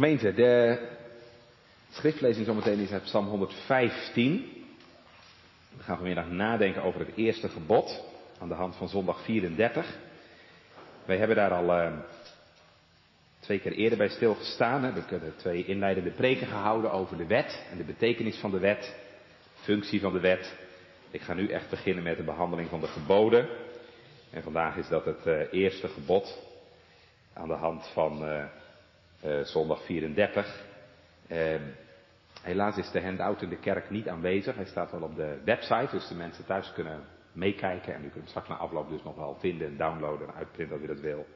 Gemeente, de schriftlezing zometeen is uit Psalm 115. We gaan vanmiddag nadenken over het eerste gebod aan de hand van zondag 34. Wij hebben daar al uh, twee keer eerder bij stilgestaan. We hebben twee inleidende preken gehouden over de wet en de betekenis van de wet, functie van de wet. Ik ga nu echt beginnen met de behandeling van de geboden. En vandaag is dat het uh, eerste gebod aan de hand van uh, zondag 34. Ehm, helaas is de handout in de kerk niet aanwezig. Hij staat wel op de website, dus de mensen thuis kunnen meekijken. En u kunt hem straks na afloop dus nog wel vinden en downloaden en uitprinten als u dat wil.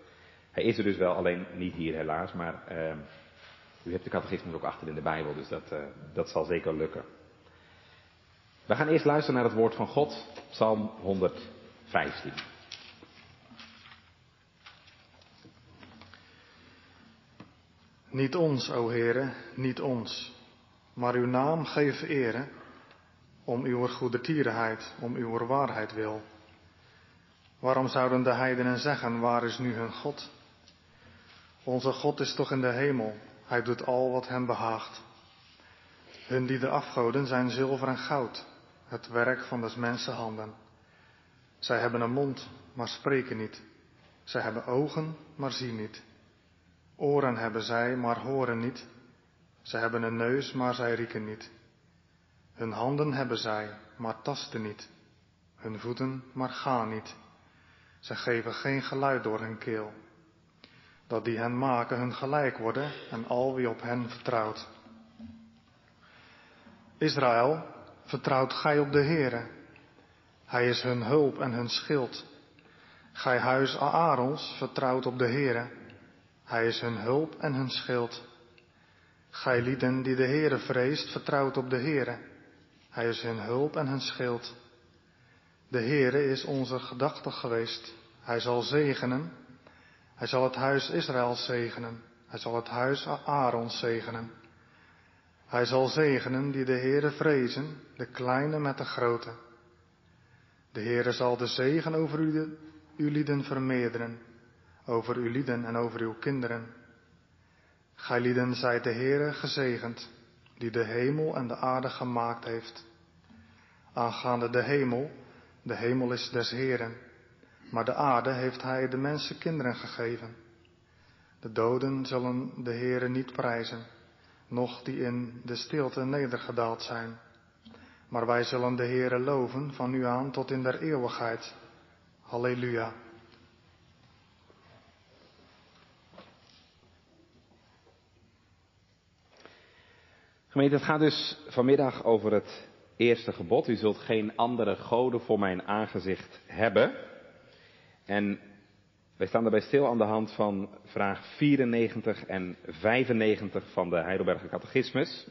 Hij is er dus wel, alleen niet hier helaas. Maar uh, u hebt de catechismus ook achter in de Bijbel, dus dat, uh, dat zal zeker lukken. We gaan eerst luisteren naar het woord van God, Psalm 115. Niet ons, o Heere, niet ons, maar uw naam geef ere, om uw goede tierenheid, om uw waarheid wil. Waarom zouden de heidenen zeggen, waar is nu hun God? Onze God is toch in de hemel, hij doet al wat hem behaagt. Hun die de afgoden zijn zilver en goud, het werk van des mensen handen. Zij hebben een mond, maar spreken niet. Zij hebben ogen, maar zien niet. Oren hebben zij, maar horen niet. Zij hebben een neus, maar zij rieken niet. Hun handen hebben zij, maar tasten niet. Hun voeten, maar gaan niet. Zij geven geen geluid door hun keel. Dat die hen maken hun gelijk worden en al wie op hen vertrouwt. Israël, vertrouwt gij op de Heere. Hij is hun hulp en hun schild. Gij huis Aarons, vertrouwt op de Heere. Hij is hun hulp en hun schild. Gij lieden die de Heere vreest, vertrouwt op de Heere. Hij is hun hulp en hun schild. De Heere is onze gedachte geweest. Hij zal zegenen. Hij zal het huis Israël zegenen. Hij zal het huis Aarons zegenen. Hij zal zegenen die de Heere vrezen, de kleine met de grote. De Heere zal de zegen over u, uw lieden vermeerderen, over uw lieden en over uw kinderen. Gij lieden zijt de Heere gezegend, die de hemel en de aarde gemaakt heeft. Aangaande de hemel, de hemel is des Heeren, maar de aarde heeft Hij de mensen kinderen gegeven. De doden zullen de Heere niet prijzen, noch die in de stilte nedergedaald zijn. Maar wij zullen de Heere loven van nu aan tot in der eeuwigheid. Halleluja. Gemeente, het gaat dus vanmiddag over het eerste gebod. U zult geen andere goden voor mijn aangezicht hebben. En wij staan daarbij stil aan de hand van vraag 94 en 95 van de Heidelberger Catechismus.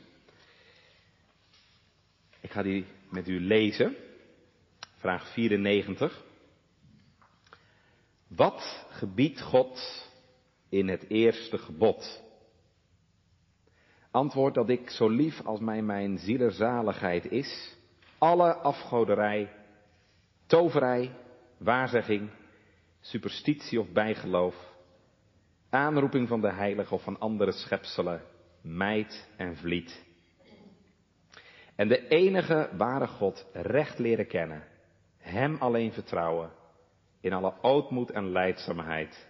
Ik ga die met u lezen. Vraag 94. Wat gebiedt God in het eerste gebod? Antwoord dat ik zo lief als mij mijn zielerzaligheid is, alle afgoderij, toverij, waarzegging, superstitie of bijgeloof, aanroeping van de heilige of van andere schepselen, mijt en vliet. En de enige ware God recht leren kennen, Hem alleen vertrouwen, in alle ootmoed en leidzaamheid,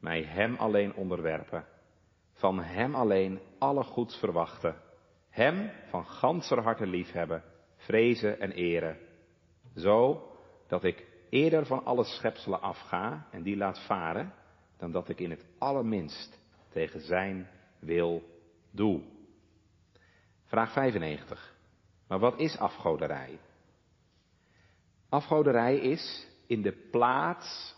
mij Hem alleen onderwerpen, van Hem alleen alle goeds verwachten, Hem van ganser harte liefhebben, vrezen en eren, zo dat ik eerder van alle schepselen afga en die laat varen, dan dat ik in het allerminst tegen Zijn wil doe. Vraag 95. Maar wat is afgoderij? Afgoderij is in de plaats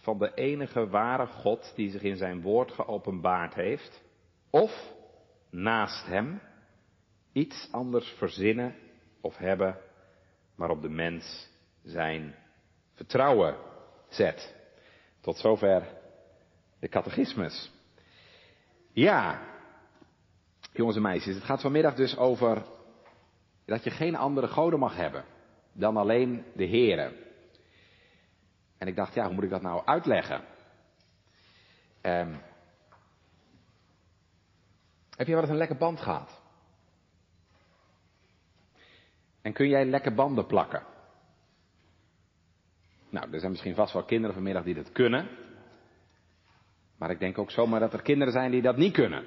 van de enige ware God die zich in zijn woord geopenbaard heeft, of naast hem iets anders verzinnen of hebben waarop de mens zijn vertrouwen zet. Tot zover de catechismus. Ja, jongens en meisjes, het gaat vanmiddag dus over dat je geen andere goden mag hebben dan alleen de Here. En ik dacht, ja, hoe moet ik dat nou uitleggen? Um, Heb je wel eens een lekke band gehad? En kun jij lekke banden plakken? Nou, er zijn misschien vast wel kinderen vanmiddag die dat kunnen. Maar ik denk ook zomaar dat er kinderen zijn die dat niet kunnen.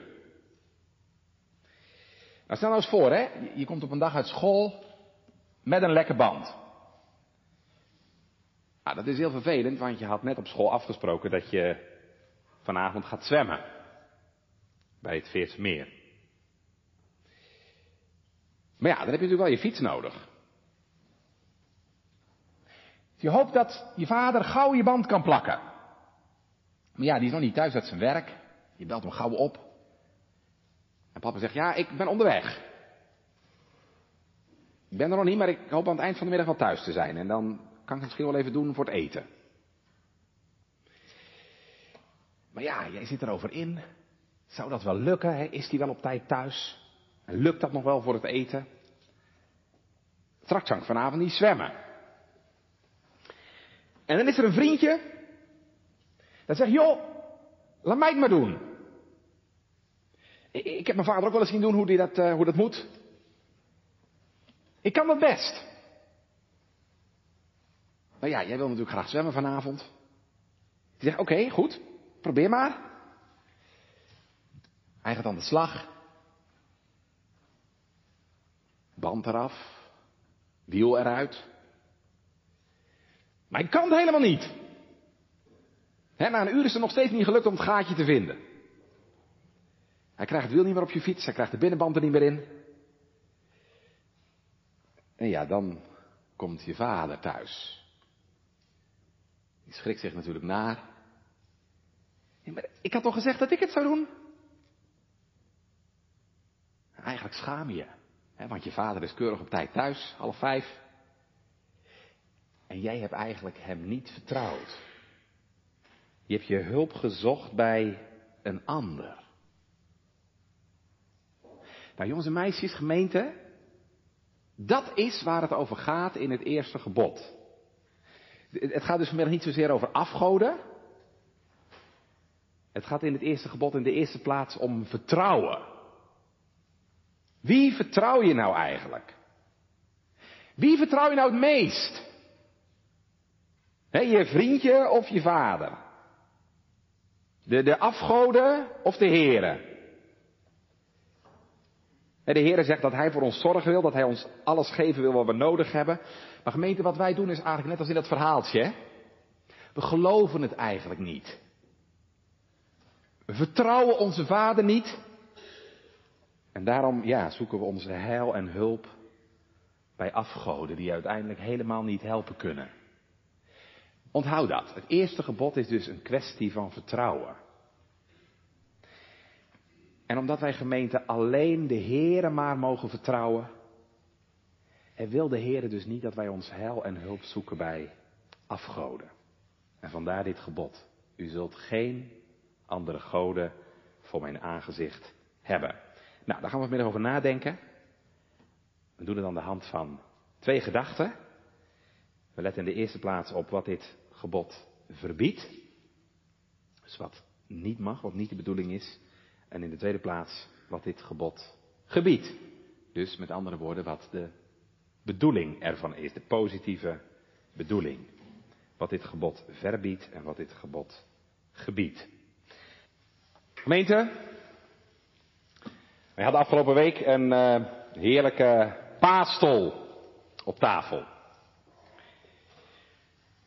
Nou, stel nou eens voor, hè. Je komt op een dag uit school met een lekke band. Nou, dat is heel vervelend, want je had net op school afgesproken dat je vanavond gaat zwemmen. Bij het Veertse meer. Maar ja, dan heb je natuurlijk wel je fiets nodig. Je hoopt dat je vader gauw je band kan plakken. Maar ja, die is nog niet thuis uit zijn werk. Je belt hem gauw op. En papa zegt, ja, ik ben onderweg. Ik ben er nog niet, maar ik hoop aan het eind van de middag wel thuis te zijn. En dan kan ik het misschien wel even doen voor het eten. Maar ja, jij zit erover in. Zou dat wel lukken? Is die wel op tijd thuis? En lukt dat nog wel voor het eten? Straks vanavond niet zwemmen. En dan is er een vriendje. Dat zegt, joh, laat mij het maar doen. Ik heb mijn vader ook wel eens zien doen hoe, die dat, uh, hoe dat moet. Ik kan dat best. Nou ja, jij wil natuurlijk graag zwemmen vanavond. Die zegt, oké, goed, probeer maar. Hij gaat aan de slag. Band eraf. Wiel eruit. Maar ik kan het helemaal niet. He, na een uur is het nog steeds niet gelukt om het gaatje te vinden. Hij krijgt het wiel niet meer op je fiets, hij krijgt de binnenband er niet meer in. En ja, dan komt je vader thuis. Die schrikt zich natuurlijk naar. Maar ik had toch gezegd dat ik het zou doen? Eigenlijk schaam je. Hè, want je vader is keurig op tijd thuis, half vijf. En jij hebt eigenlijk hem niet vertrouwd. Je hebt je hulp gezocht bij een ander. Nou jongens en meisjes, gemeente, dat is waar het over gaat in het eerste gebod. Het gaat dus vanmiddag niet zozeer over afgoden. Het gaat in het eerste gebod in de eerste plaats om vertrouwen. Wie vertrouw je nou eigenlijk? Wie vertrouw je nou het meest? Je vriendje of je vader? De, de afgoden of de heren? De Heer zegt dat Hij voor ons zorgen wil, dat Hij ons alles geven wil wat we nodig hebben. Maar gemeente, wat wij doen is eigenlijk net als in dat verhaaltje. We geloven het eigenlijk niet. We vertrouwen onze Vader niet. En daarom, ja, zoeken we onze heil en hulp bij afgoden die uiteindelijk helemaal niet helpen kunnen. Onthoud dat. Het eerste gebod is dus een kwestie van vertrouwen. En omdat wij gemeente alleen de Heere maar mogen vertrouwen, en wil de Heere dus niet dat wij ons heil en hulp zoeken bij afgoden. En vandaar dit gebod. U zult geen andere goden voor mijn aangezicht hebben. Nou, daar gaan we vanmiddag over nadenken. We doen het aan de hand van twee gedachten. We letten in de eerste plaats op wat dit gebod verbiedt. Dus wat niet mag, wat niet de bedoeling is. En in de tweede plaats wat dit gebod gebiedt. Dus met andere woorden wat de bedoeling ervan is, de positieve bedoeling. Wat dit gebod verbiedt en wat dit gebod gebiedt. Gemeente, wij hadden afgelopen week een uh, heerlijke paastol op tafel.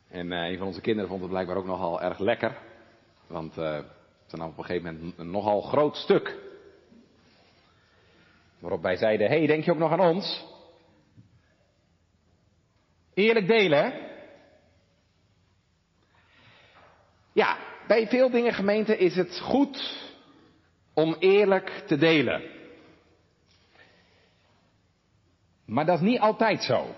En uh, een van onze kinderen vond het blijkbaar ook nogal erg lekker. Want uh, het was op een gegeven moment een nogal groot stuk. Waarop wij zeiden, hey, denk je ook nog aan ons? Eerlijk delen? Ja, bij veel dingen gemeente is het goed om eerlijk te delen. Maar dat is niet altijd zo.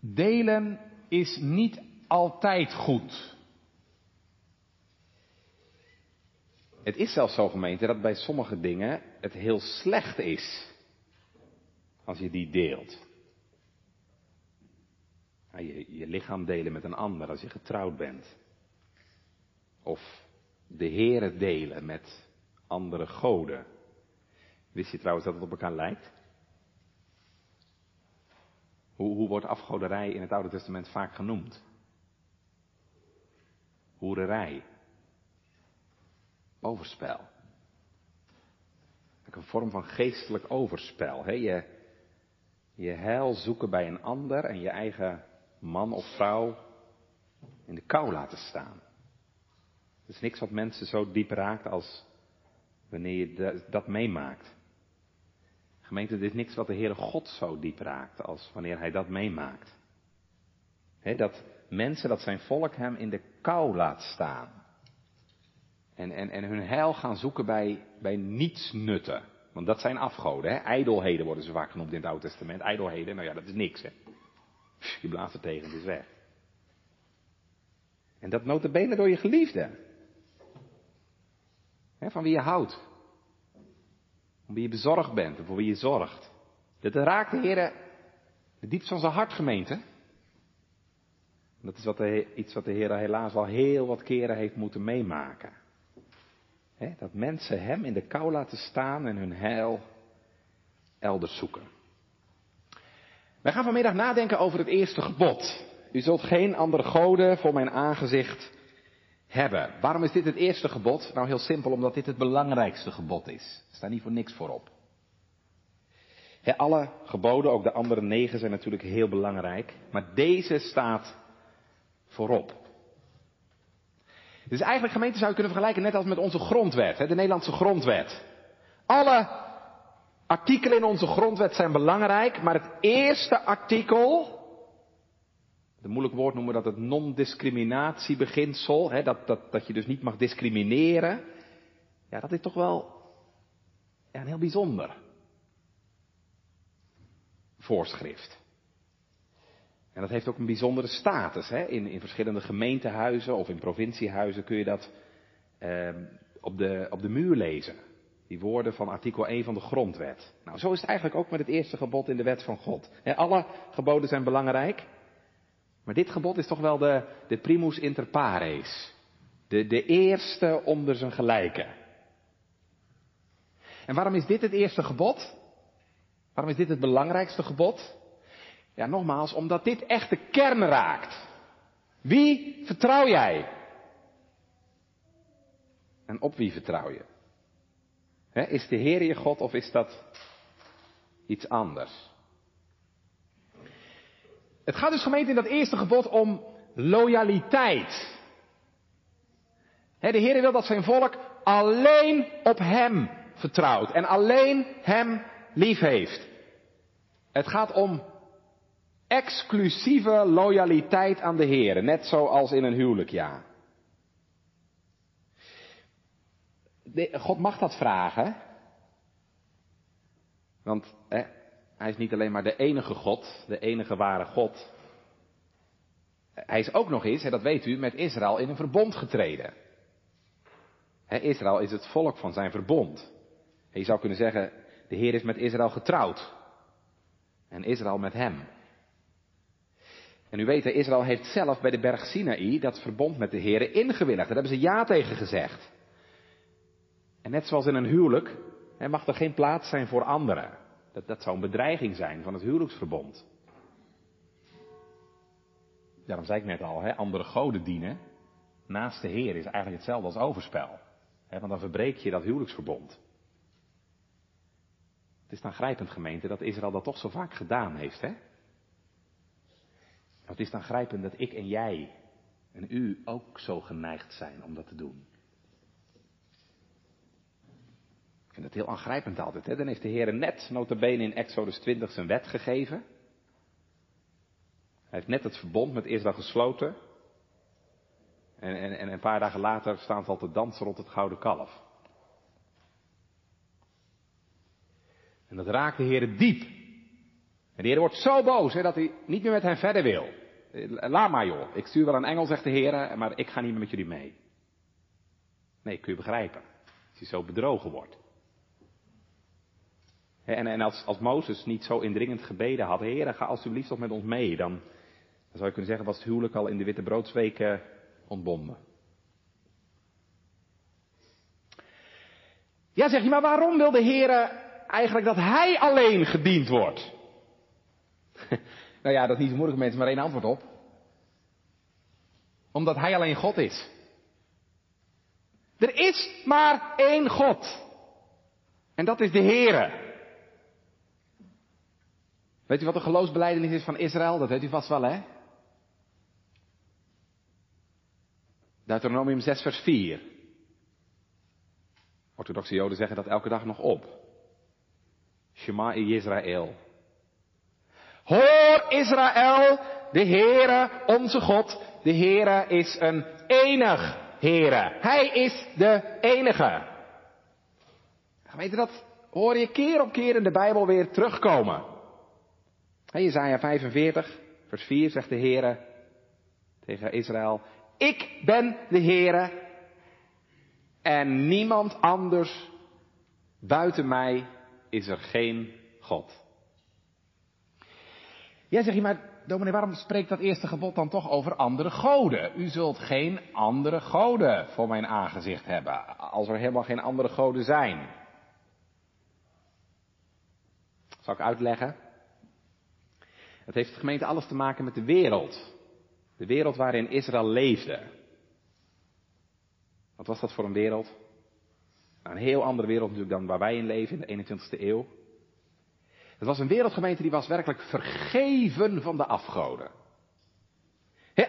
Delen is niet altijd goed. Het is zelfs zo gemeente dat bij sommige dingen het heel slecht is als je die deelt. Je, je lichaam delen met een ander als je getrouwd bent. Of de Heere delen met andere goden. Wist je trouwens dat het op elkaar lijkt? Hoe, hoe wordt afgoderij in het Oude Testament vaak genoemd? Hoererij. Overspel. Een vorm van geestelijk overspel. Hè? Je, je heil zoeken bij een ander en je eigen man of vrouw in de kou laten staan. Er is niks wat mensen zo diep raakt als wanneer je dat meemaakt. Gemeente, dit is niks wat de Heere God zo diep raakt als wanneer Hij dat meemaakt. dat mensen, dat zijn volk hem in de kou laat staan. En, en, en hun heil gaan zoeken bij, bij nietsnutten. Want dat zijn afgoden. Hè? Ijdelheden worden ze vaak genoemd in het Oude Testament. Ijdelheden, nou ja, dat is niks. Hè? Je blaast er tegen, het is weg. En dat notabene door je geliefde. Hè, van wie je houdt. Om wie je bezorgd bent en voor wie je zorgt. Dat raakt de Heer de diepst van zijn hart, gemeente. Dat is wat de, iets wat de Heer helaas al heel wat keren heeft moeten meemaken dat mensen hem in de kou laten staan en hun heil elders zoeken. Wij gaan vanmiddag nadenken over het eerste gebod. U zult geen andere goden voor mijn aangezicht hebben. Waarom is dit het eerste gebod? Nou heel simpel, omdat dit het belangrijkste gebod is. Er staat niet voor niks voorop. alle geboden, ook de andere negen, zijn natuurlijk heel belangrijk. Maar deze staat voorop. Dus eigenlijk gemeente zou je kunnen vergelijken net als met onze grondwet, de Nederlandse grondwet. Alle artikelen in onze grondwet zijn belangrijk, maar het eerste artikel, een moeilijk woord noemen we dat het non-discriminatiebeginsel, dat, dat, dat je dus niet mag discrimineren, ja, dat is toch wel ja, een heel bijzonder voorschrift. En dat heeft ook een bijzondere status. Hè? In, in verschillende gemeentehuizen of in provinciehuizen kun je dat eh, op, de, op de muur lezen. Die woorden van artikel 1 van de grondwet. Nou, zo is het eigenlijk ook met het eerste gebod in de wet van God. alle geboden zijn belangrijk. Maar dit gebod is toch wel de, de primus inter pares. De, de eerste onder zijn gelijke. En waarom is dit het eerste gebod? Waarom is dit het belangrijkste gebod? Ja, nogmaals, omdat dit echt de kern raakt. Wie vertrouw jij? En op wie vertrouw je? is de Heer je God of is dat iets anders? Het gaat dus gemeente in dat eerste gebod om loyaliteit. de Heer wil dat zijn volk alleen op Hem vertrouwt en alleen Hem lief heeft. Het gaat om exclusieve loyaliteit aan de Heer, net zoals in een huwelijk, ja. God mag dat vragen. Want hè, hij is niet alleen maar de enige God, de enige ware God. Hij is ook nog eens, hè, dat weet u, met Israël in een verbond getreden. Hè, Israël is het volk van zijn verbond. je zou kunnen zeggen, de Heer is met Israël getrouwd. En Israël met hem. En u weet, Israël heeft zelf bij de berg Sinaï dat verbond met de Heeren ingewilligd. Daar hebben ze ja tegen gezegd. En net zoals in een huwelijk, mag er geen plaats zijn voor anderen. Dat, dat zou een bedreiging zijn van het huwelijksverbond. Daarom zei ik net al, hè, andere goden dienen naast de Heer is eigenlijk hetzelfde als overspel. Hè, want dan verbreek je dat huwelijksverbond. Het is dan grijpend gemeente dat Israël dat toch zo vaak gedaan heeft. Hè? Het is dan grijpend dat ik en jij en u ook zo geneigd zijn om dat te doen. Ik vind het heel aangrijpend altijd. Hè? Dan heeft de Heer net notabene in Exodus 20 zijn wet gegeven. Hij heeft net het verbond met Israël gesloten. En, en, en een paar dagen later staan ze al te dansen rond het gouden kalf. En dat raakt de Heer diep. En de Heer wordt zo boos hè, dat hij niet meer met hen verder wil. Laat maar joh, ik stuur wel een engel, zegt de Heer, maar ik ga niet meer met jullie mee. Nee, kun je begrijpen. Als hij zo bedrogen wordt. En, en als, als Mozes niet zo indringend gebeden had, Heer, ga alsjeblieft toch met ons mee, dan, zou je kunnen zeggen, was het huwelijk al in de witte broodsweken ontbonden. Ja, zeg je, maar waarom wil de Heer eigenlijk dat Hij alleen gediend wordt? nou ja, dat is niet zo moeilijk mensen, maar één antwoord op. Omdat Hij alleen God is. Er is maar één God. En dat is de Heere. Weet u wat de geloofsbeleidenis is van Israël? Dat weet u vast wel, hè? Deuteronomium 6, vers 4. Orthodoxe Joden zeggen dat elke dag nog op. Shema Israël. Hoor Israël, de Heere, onze God, de Heere is een enig Heere. Hij is de enige. Gemeente, dat hoor je keer op keer in de Bijbel weer terugkomen. Jezaja 45, vers 4 zegt de Heere tegen Israël, ik ben de Heere en niemand anders buiten mij is er geen God. Ja, zeg je, maar dominee, waarom spreekt dat eerste gebod dan toch over andere goden? U zult geen andere goden voor mijn aangezicht hebben, als er helemaal geen andere goden zijn. Zal ik uitleggen? Het heeft de gemeente alles te maken met de wereld. De wereld waarin Israël leefde. Wat was dat voor een wereld? Een heel andere wereld natuurlijk dan waar wij in leven in de 21ste eeuw. Het was een wereldgemeente die was werkelijk vergeven van de afgoden.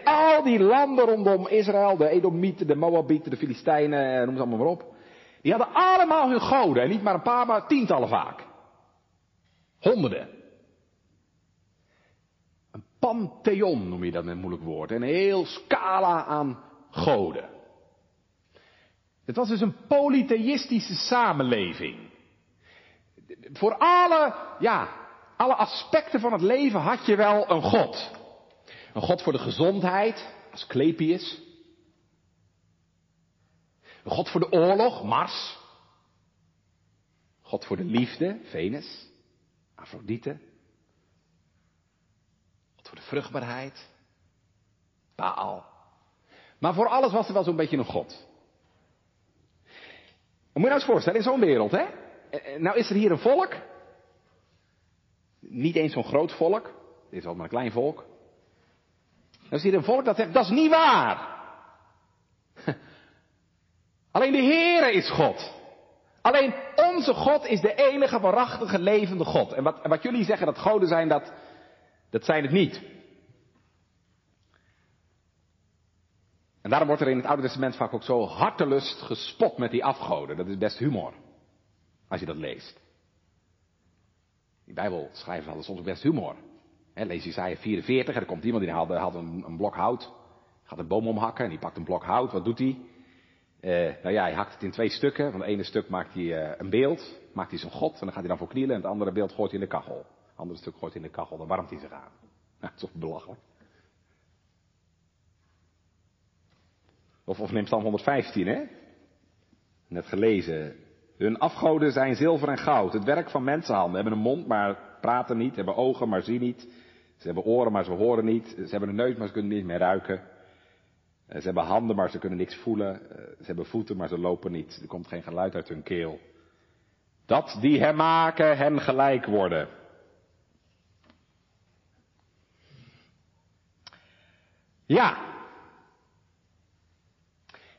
al die landen rondom Israël, de Edomieten, de Moabieten, de Filistijnen, noem ze allemaal maar op. Die hadden allemaal hun goden. En niet maar een paar, maar tientallen vaak. Honderden. Een pantheon noem je dat met een moeilijk woord. Een heel scala aan goden. Het was dus een polytheïstische samenleving. Voor alle, ja, alle aspecten van het leven had je wel een God. Een God voor de gezondheid, als Clepius. Een God voor de oorlog, Mars. God voor de liefde, Venus. Afrodite. God voor de vruchtbaarheid, Baal. Maar voor alles was er wel zo'n beetje een God. Moet je nou eens voorstellen, in zo'n wereld, hè? Eh, eh, nou is er hier een volk. Niet eens zo'n groot volk. Dit is al maar een klein volk. Dan is hier een volk dat zegt, dat is niet waar. Alleen de Heere is God. Alleen onze God is de enige waarachtige levende God. En wat, wat jullie zeggen dat goden zijn, dat, dat zijn het niet. En daarom wordt er in het Oude Testament vaak ook zo hartelust gespot met die afgoden. Dat is best humor. Als je dat leest. Die Bijbel schrijven hadden soms best humor. Lees Isaiah 44 en er komt iemand die had, had een, een, blok hout. Gaat een boom omhakken en die pakt een blok hout. Wat doet hij? Uh, nou ja, hij hakt het in twee stukken. Van het ene stuk maakt hij uh, een beeld. Maakt hij zijn god en dan gaat hij dan voor knielen. En het andere beeld gooit hij in de kachel. Het andere stuk gooit hij in de kachel. Dan warmt hij zich aan. Nou, toch belachelijk. Of, of neem Psalm 115, hè? Net gelezen. Hun afgoden zijn zilver en goud, het werk van mensenhanden. Hebben een mond, maar praten niet. Hebben ogen, maar zien niet. Ze hebben oren, maar ze horen niet. Ze hebben een neus, maar ze kunnen niet meer ruiken. Eh, ze hebben handen, maar ze kunnen niks voelen. Eh, ze hebben voeten, maar ze lopen niet. Er komt geen geluid uit hun keel. Dat die hem maken, hem gelijk worden. Ja,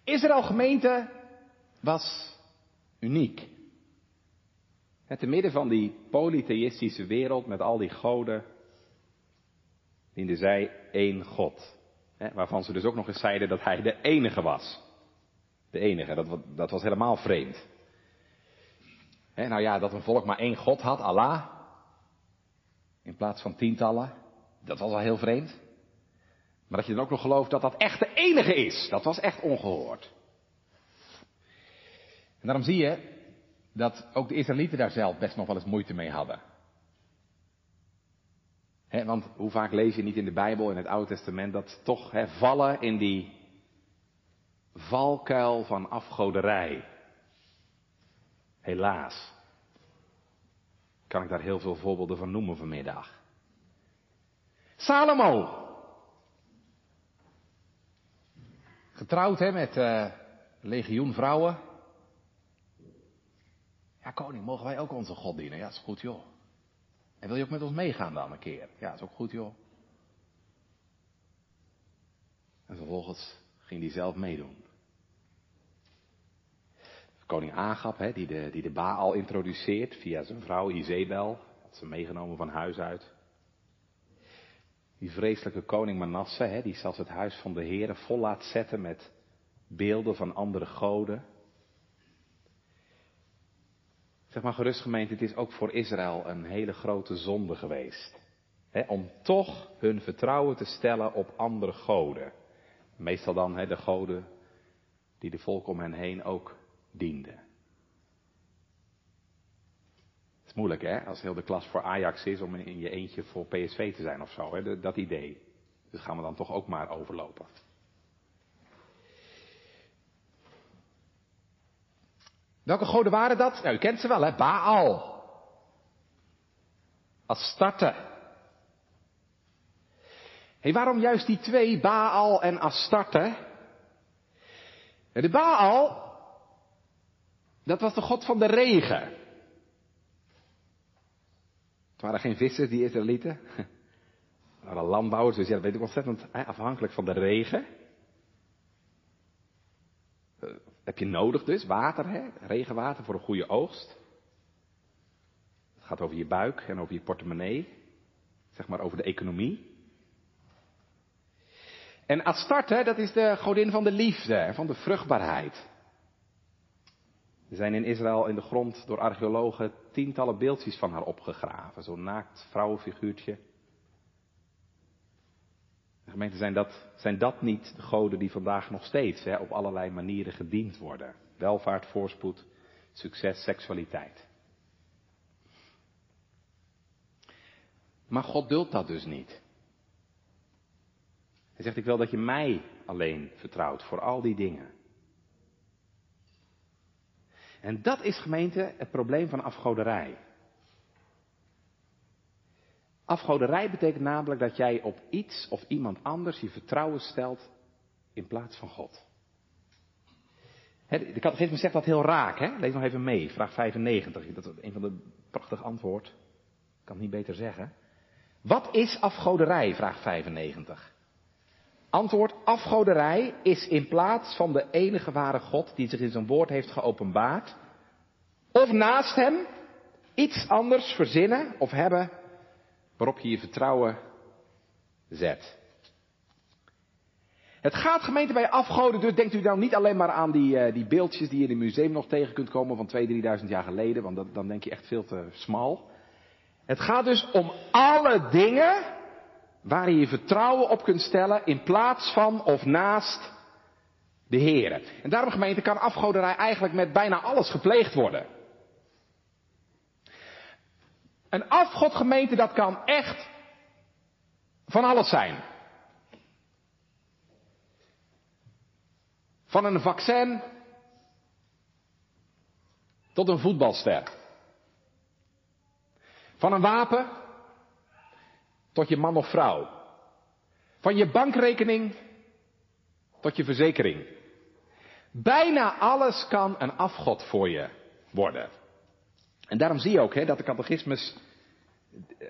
Israël gemeente was uniek. Het te midden van die polytheïstische wereld met al die goden diende zij één God. Hè, waarvan ze dus ook nog eens zeiden dat hij de enige was. De enige, dat, dat was helemaal vreemd. Hè, nou ja, dat een volk maar één God had, Allah. In plaats van tientallen. Dat was al heel vreemd. Maar dat je dan ook nog gelooft dat dat echt de enige is. Dat was echt ongehoord. En daarom zie je dat ook de Israëlieten daar zelf best nog wel eens moeite mee hadden. want hoe vaak lees je niet in de Bijbel, in het Oude Testament, dat toch vallen in die valkuil van afgoderij. Helaas. Kan ik daar heel veel voorbeelden van noemen vanmiddag. Salomo. Getrouwd hè, met uh, legioen vrouwen. Koning, mogen wij ook onze God dienen? Ja, is goed joh. En wil je ook met ons meegaan dan een keer? Ja, is ook goed joh. En vervolgens ging hij zelf meedoen. Koning Agab, hè, die, de, die de Baal introduceert via zijn vrouw Izebel, had ze meegenomen van huis uit. Die vreselijke koning Manasse, hè, die zelfs het huis van de Heeren vol laat zetten met beelden van andere goden. Zeg maar gerust gemeente, het is ook voor Israël een hele grote zonde geweest. Om toch hun vertrouwen te stellen op andere goden. Meestal dan de goden die de volk om hen heen ook dienden. Het is moeilijk hè, als heel de klas voor Ajax is om in je eentje voor PSV te zijn of zo. Dat idee. Dus gaan we dan toch ook maar overlopen. Welke goden waren dat? Nou, u kent ze wel, hè? Baal. Astarte. Hé, waarom juist die twee, Baal en Astarte? De Baal, dat was de god van de regen. Het waren geen vissers, die Israëlieten. Het waren landbouwers, dus ja, dat weet ik ontzettend afhankelijk van de regen. Uh, heb je nodig dus, water, hè? regenwater voor een goede oogst. Het gaat over je buik en over je portemonnee. Zeg maar over de economie. En Astarte, dat is de godin van de liefde en van de vruchtbaarheid. Er zijn in Israël in de grond door archeologen tientallen beeldjes van haar opgegraven. Zo'n naakt vrouwenfiguurtje. De gemeente zijn dat, zijn dat niet de goden die vandaag nog steeds hè, op allerlei manieren gediend worden? Welvaart, voorspoed, succes, seksualiteit. Maar God duldt dat dus niet. Hij zegt, ik wil dat je mij alleen vertrouwt voor al die dingen. En dat is gemeente het probleem van afgoderij. Afgoderij betekent namelijk dat jij op iets of iemand anders je vertrouwen stelt in plaats van God. de catechisme zegt dat heel raak, hè? Lees nog even mee, vraag 95. Dat is een van de prachtige antwoord. Ik kan het niet beter zeggen. Wat is afgoderij? Vraag 95. Antwoord, afgoderij is in plaats van de enige ware God die zich in zijn woord heeft geopenbaard, of naast hem iets anders verzinnen of hebben waarop je je vertrouwen zet. Het gaat gemeente bij afgoden, dus denkt u dan niet alleen maar aan die, uh, die beeldjes die je in het museum nog tegen kunt komen van 2.000, 3.000 jaar geleden, want dat, dan denk je echt veel te smal. Het gaat dus om alle dingen waar je je vertrouwen op kunt stellen in plaats van of naast de Heer. En daarom gemeente kan afgoderij eigenlijk met bijna alles gepleegd worden. Een afgodgemeente, dat kan echt van alles zijn. Van een vaccin tot een voetbalster. Van een wapen tot je man of vrouw. Van je bankrekening tot je verzekering. Bijna alles kan een afgod voor je worden. En daarom zie je ook hè, dat de catechismus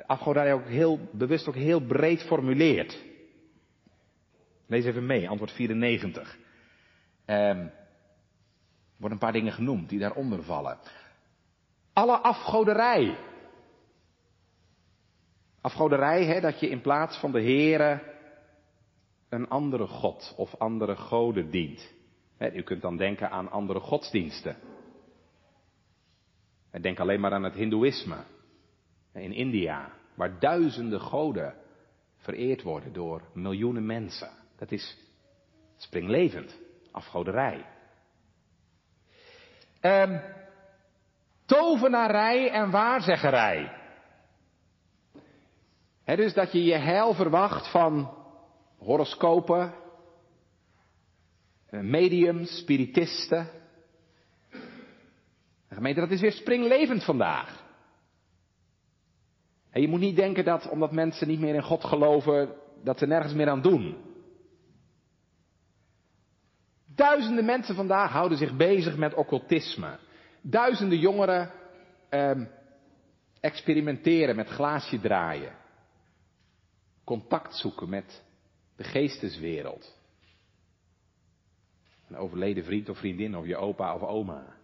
afgoderij ook heel bewust ook heel breed formuleert. Lees even mee, antwoord 94. Um, worden een paar dingen genoemd die daaronder vallen. Alle afgoderij. Afgoderij, hè, dat je in plaats van de Here een andere God of andere goden dient. u kunt dan denken aan andere godsdiensten. Denk alleen maar aan het Hindoeïsme in India, waar duizenden goden vereerd worden door miljoenen mensen. Dat is springlevend, afgoderij. Um, tovenarij en waarzeggerij. He, dus dat je je heil verwacht van horoscopen, eh, mediums, spiritisten, gemeente, dat is weer springlevend vandaag. En je moet niet denken dat omdat mensen niet meer in God geloven, dat ze nergens meer aan doen. Duizenden mensen vandaag houden zich bezig met occultisme. Duizenden jongeren ehm, experimenteren met glaasje draaien. Contact zoeken met de geesteswereld. Een overleden vriend of vriendin of je opa of oma.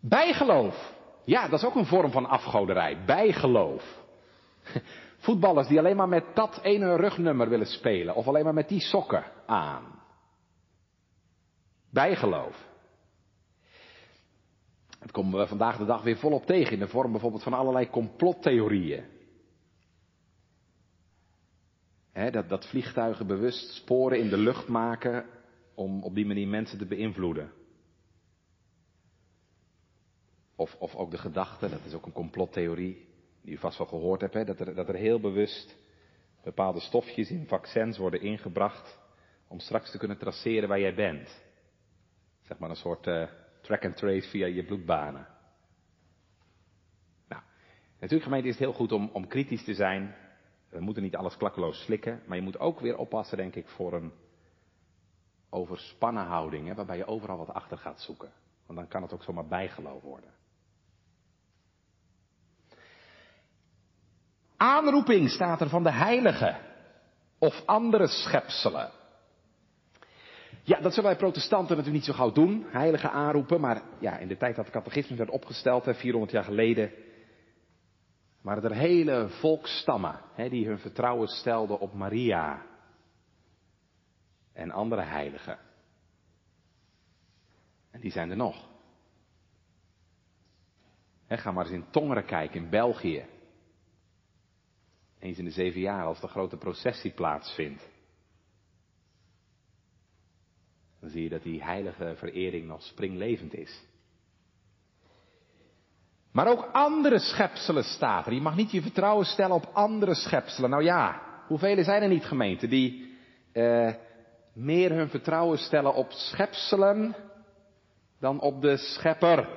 Bijgeloof. Ja, dat is ook een vorm van afgoderij. Bijgeloof. Voetballers die alleen maar met dat ene rugnummer willen spelen. Of alleen maar met die sokken aan. Bijgeloof. Dat komen we vandaag de dag weer volop tegen in de vorm bijvoorbeeld van allerlei complottheorieën. dat, dat vliegtuigen bewust sporen in de lucht maken om op die manier mensen te beïnvloeden. Of, of ook de gedachte, dat is ook een complottheorie, die u vast wel gehoord hebt, hè, dat, er, dat er heel bewust bepaalde stofjes in vaccins worden ingebracht om straks te kunnen traceren waar jij bent. Zeg maar een soort uh, track and trace via je bloedbanen. Nou, natuurlijk gemeente is het heel goed om, om kritisch te zijn. We moeten niet alles klakkeloos slikken, maar je moet ook weer oppassen, denk ik, voor een overspannen houding, hè, waarbij je overal wat achter gaat zoeken. Want dan kan het ook zomaar bijgeloof worden. Aanroeping staat er van de heiligen of andere schepselen. Ja, dat zullen wij protestanten natuurlijk niet zo gauw doen, heilige aanroepen, maar ja, in de tijd dat de catechismus werd opgesteld, 400 jaar geleden, waren er hele volkstammen hè, die hun vertrouwen stelden op Maria en andere heiligen. En die zijn er nog. ga maar eens in Tongeren kijken, in België. Eens in de zeven jaar als de grote processie plaatsvindt. Dan zie je dat die heilige verering nog springlevend is. Maar ook andere schepselen staat er. Je mag niet je vertrouwen stellen op andere schepselen. Nou ja, hoeveel zijn er niet gemeenten die eh, meer hun vertrouwen stellen op schepselen dan op de schepper?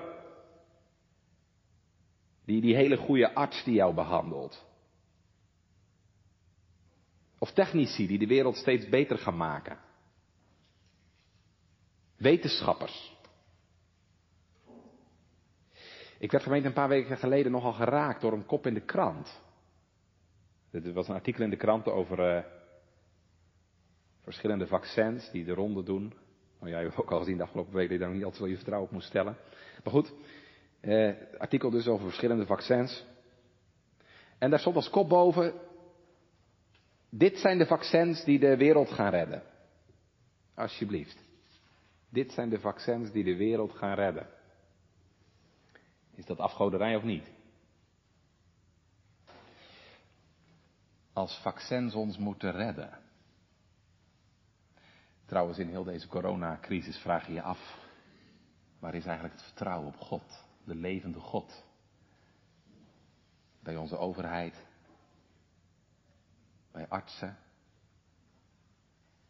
Die, die hele goede arts die jou behandelt. Of technici die de wereld steeds beter gaan maken. Wetenschappers. Ik werd gemeente een paar weken geleden nogal geraakt door een kop in de krant. Er was een artikel in de krant over uh, verschillende vaccins die de ronde doen. Nou, jij hebt ook al gezien de afgelopen week dat je daar niet altijd wel je vertrouwen op moest stellen. Maar goed, uh, artikel dus over verschillende vaccins. En daar stond als kop boven, dit zijn de vaccins die de wereld gaan redden. Alsjeblieft. Dit zijn de vaccins die de wereld gaan redden. Is dat afgoderij of niet? Als vaccins ons moeten redden. Trouwens, in heel deze coronacrisis vraag je je af, waar is eigenlijk het vertrouwen op God, de levende God? Bij onze overheid, bij artsen,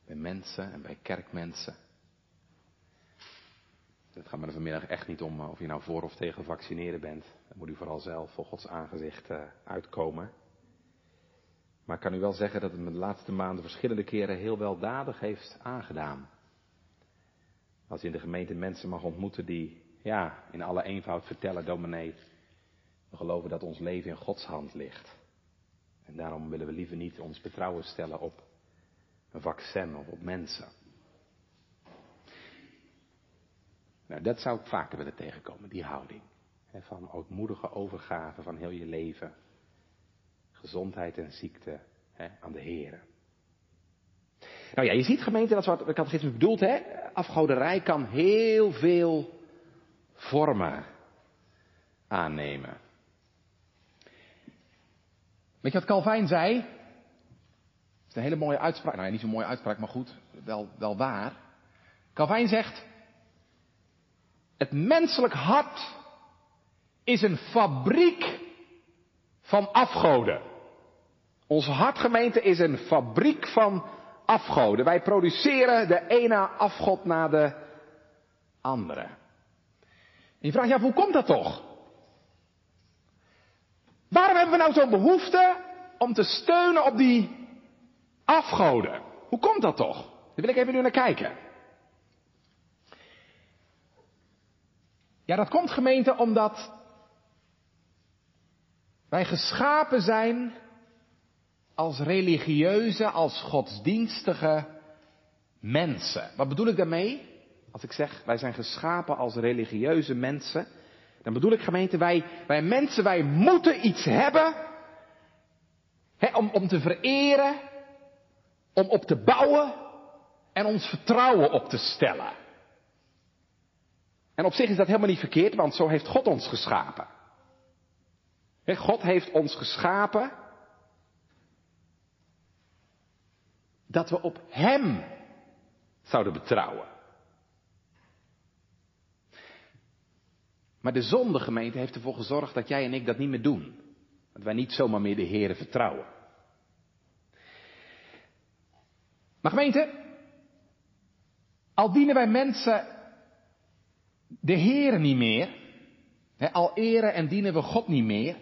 bij mensen en bij kerkmensen. Het gaat me er vanmiddag echt niet om of je nou voor of tegen vaccineren bent. Dan moet u vooral zelf voor Gods aangezicht uh, uitkomen. Maar ik kan u wel zeggen dat het me de laatste maanden verschillende keren heel weldadig heeft aangedaan. Als je in de gemeente mensen mag ontmoeten die, ja, in alle eenvoud vertellen, dominee, we geloven dat ons leven in Gods hand ligt. En daarom willen we liever niet ons betrouwen stellen op een vaccin of op mensen. Nou, dat zou ik vaker willen tegenkomen, die houding. van ootmoedige overgave van heel je leven. Gezondheid en ziekte aan de Heer. Nou ja, je ziet gemeente, dat is wat de catechisme bedoelt, hè. Afgoderij kan heel veel vormen aannemen. Weet je wat Calvijn zei? Dat is een hele mooie uitspraak. Nou ja, niet zo'n mooie uitspraak, maar goed, wel, wel waar. Calvijn zegt, het menselijk hart is een fabriek van afgoden. Onze hartgemeente is een fabriek van afgoden. Wij produceren de ene afgod na de andere. En je vraagt, ja, hoe komt dat toch? Waarom hebben we nou zo'n behoefte om te steunen op die afgoden? Hoe komt dat toch? Daar wil ik even nu naar kijken. Ja, dat komt gemeente omdat wij geschapen zijn als religieuze, als godsdienstige mensen. Wat bedoel ik daarmee? Als ik zeg, wij zijn geschapen als religieuze mensen, dan bedoel ik gemeente, wij, wij mensen, wij moeten iets hebben om, om te vereren, om op te bouwen en ons vertrouwen op te stellen. En op zich is dat helemaal niet verkeerd, want zo heeft God ons geschapen. God heeft ons geschapen dat we op Hem zouden betrouwen. Maar de zondegemeente heeft ervoor gezorgd dat jij en ik dat niet meer doen. Dat wij niet zomaar meer de Heeren vertrouwen. Maar gemeente, al dienen wij mensen de Heeren niet meer, al eren en dienen we God niet meer,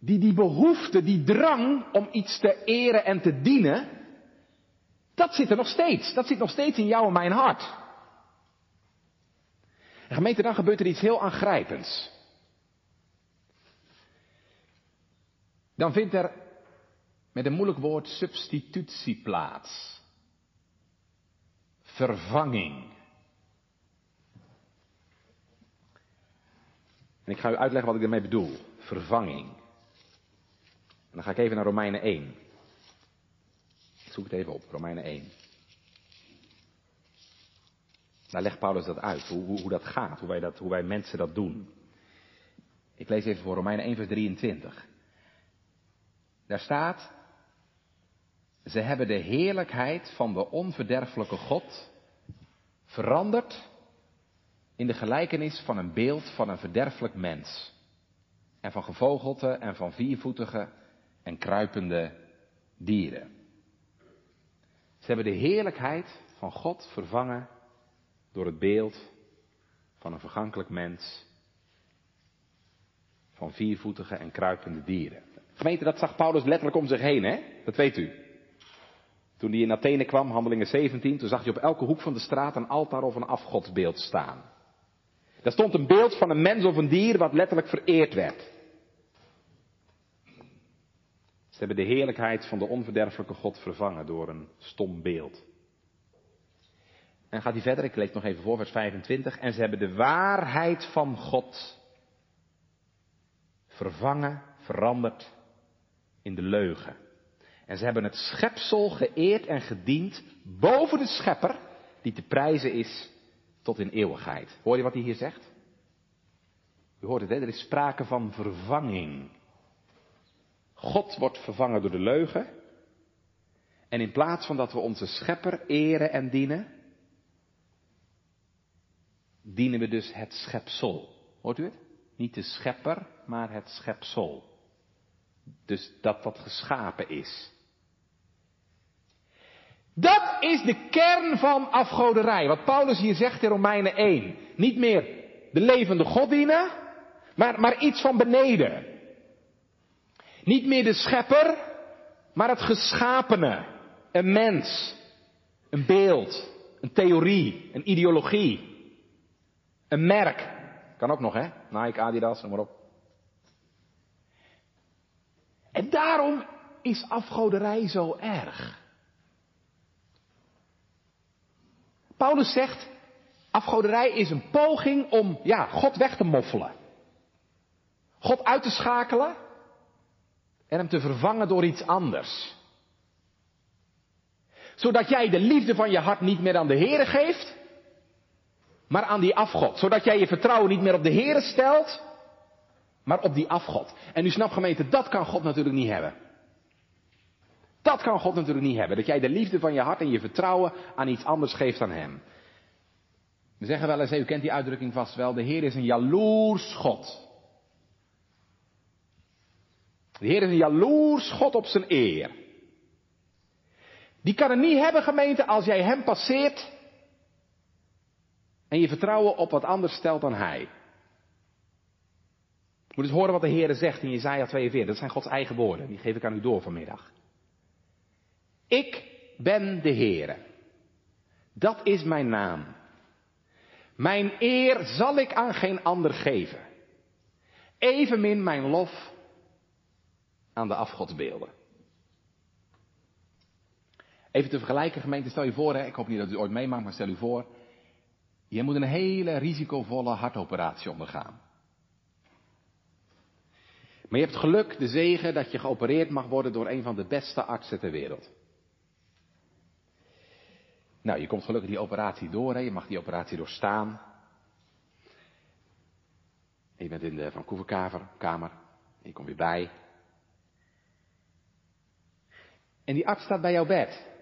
die die behoefte, die drang om iets te eren en te dienen, dat zit er nog steeds. Dat zit nog steeds in jou en mijn hart. En gemeente, dan gebeurt er iets heel aangrijpends. Dan vindt er met een moeilijk woord substitutie plaats. Vervanging. En ik ga u uitleggen wat ik daarmee bedoel. Vervanging. Dan ga ik even naar Romeinen 1. Ik zoek het even op, Romeinen 1. Daar legt Paulus dat uit, hoe, hoe, hoe dat gaat, hoe wij, dat, hoe wij mensen dat doen. Ik lees even voor Romeinen 1, vers 23. Daar staat, ze hebben de heerlijkheid van de onverderfelijke God veranderd in de gelijkenis van een beeld van een verderfelijk mens. En van gevogelte en van viervoetige en kruipende dieren. Ze hebben de heerlijkheid van God vervangen door het beeld van een vergankelijk mens, van viervoetige en kruipende dieren. Gemeente, dat zag Paulus letterlijk om zich heen, hè? Dat weet u. Toen hij in Athene kwam, handelingen 17, toen zag hij op elke hoek van de straat een altaar of een afgodsbeeld staan. Daar stond een beeld van een mens of een dier wat letterlijk vereerd werd. Ze hebben de heerlijkheid van de onverderfelijke God vervangen door een stom beeld. En gaat hij verder, ik lees nog even voor, vers 25. En ze hebben de waarheid van God vervangen, veranderd in de leugen. En ze hebben het schepsel geëerd en gediend boven de schepper, die te prijzen is tot in eeuwigheid. Hoor je wat hij hier zegt? U hoort het, hè? er is sprake van vervanging. God wordt vervangen door de leugen. En in plaats van dat we onze schepper eren en dienen, dienen we dus het schepsel. Hoort u het? Niet de schepper, maar het schepsel. Dus dat wat geschapen is. Dat is de kern van afgoderij. Wat Paulus hier zegt in Romeinen 1. Niet meer de levende God dienen, maar, maar iets van beneden. Niet meer de schepper, maar het geschapene. Een mens. Een beeld. Een theorie. Een ideologie. Een merk. Kan ook nog, hè? Nike, Adidas, noem maar op. En daarom is afgoderij zo erg. Paulus zegt, afgoderij is een poging om, ja, God weg te moffelen. God uit te schakelen en hem te vervangen door iets anders. Zodat jij de liefde van je hart niet meer aan de Here geeft, maar aan die afgod. Zodat jij je vertrouwen niet meer op de Here stelt, maar op die afgod. En u snapt gemeente, dat kan God natuurlijk niet hebben. Dat kan God natuurlijk niet hebben. Dat jij de liefde van je hart en je vertrouwen aan iets anders geeft dan Hem. We zeggen wel eens, u kent die uitdrukking vast wel, de Heer is een jaloers God. De Heer is een jaloers God op zijn eer. Die kan het niet hebben, gemeente, als jij Hem passeert en je vertrouwen op wat anders stelt dan Hij. Moet eens horen wat de Heer zegt in Jezaja 42. Dat zijn Gods eigen woorden. Die geef ik aan u door vanmiddag. Ik ben de Heere. Dat is mijn naam. Mijn eer zal ik aan geen ander geven. Evenmin mijn lof aan de afgodsbeelden. Even te vergelijken, gemeente, stel je voor, hè, ik hoop niet dat u ooit meemaakt, maar stel u voor, je moet een hele risicovolle hartoperatie ondergaan. Maar je hebt geluk, de zegen, dat je geopereerd mag worden door een van de beste artsen ter wereld. Nou, je komt gelukkig die operatie door, hè? je mag die operatie doorstaan. je bent in de Van Koeverkamer, kamer, en je komt weer bij. En die arts staat bij jouw bed.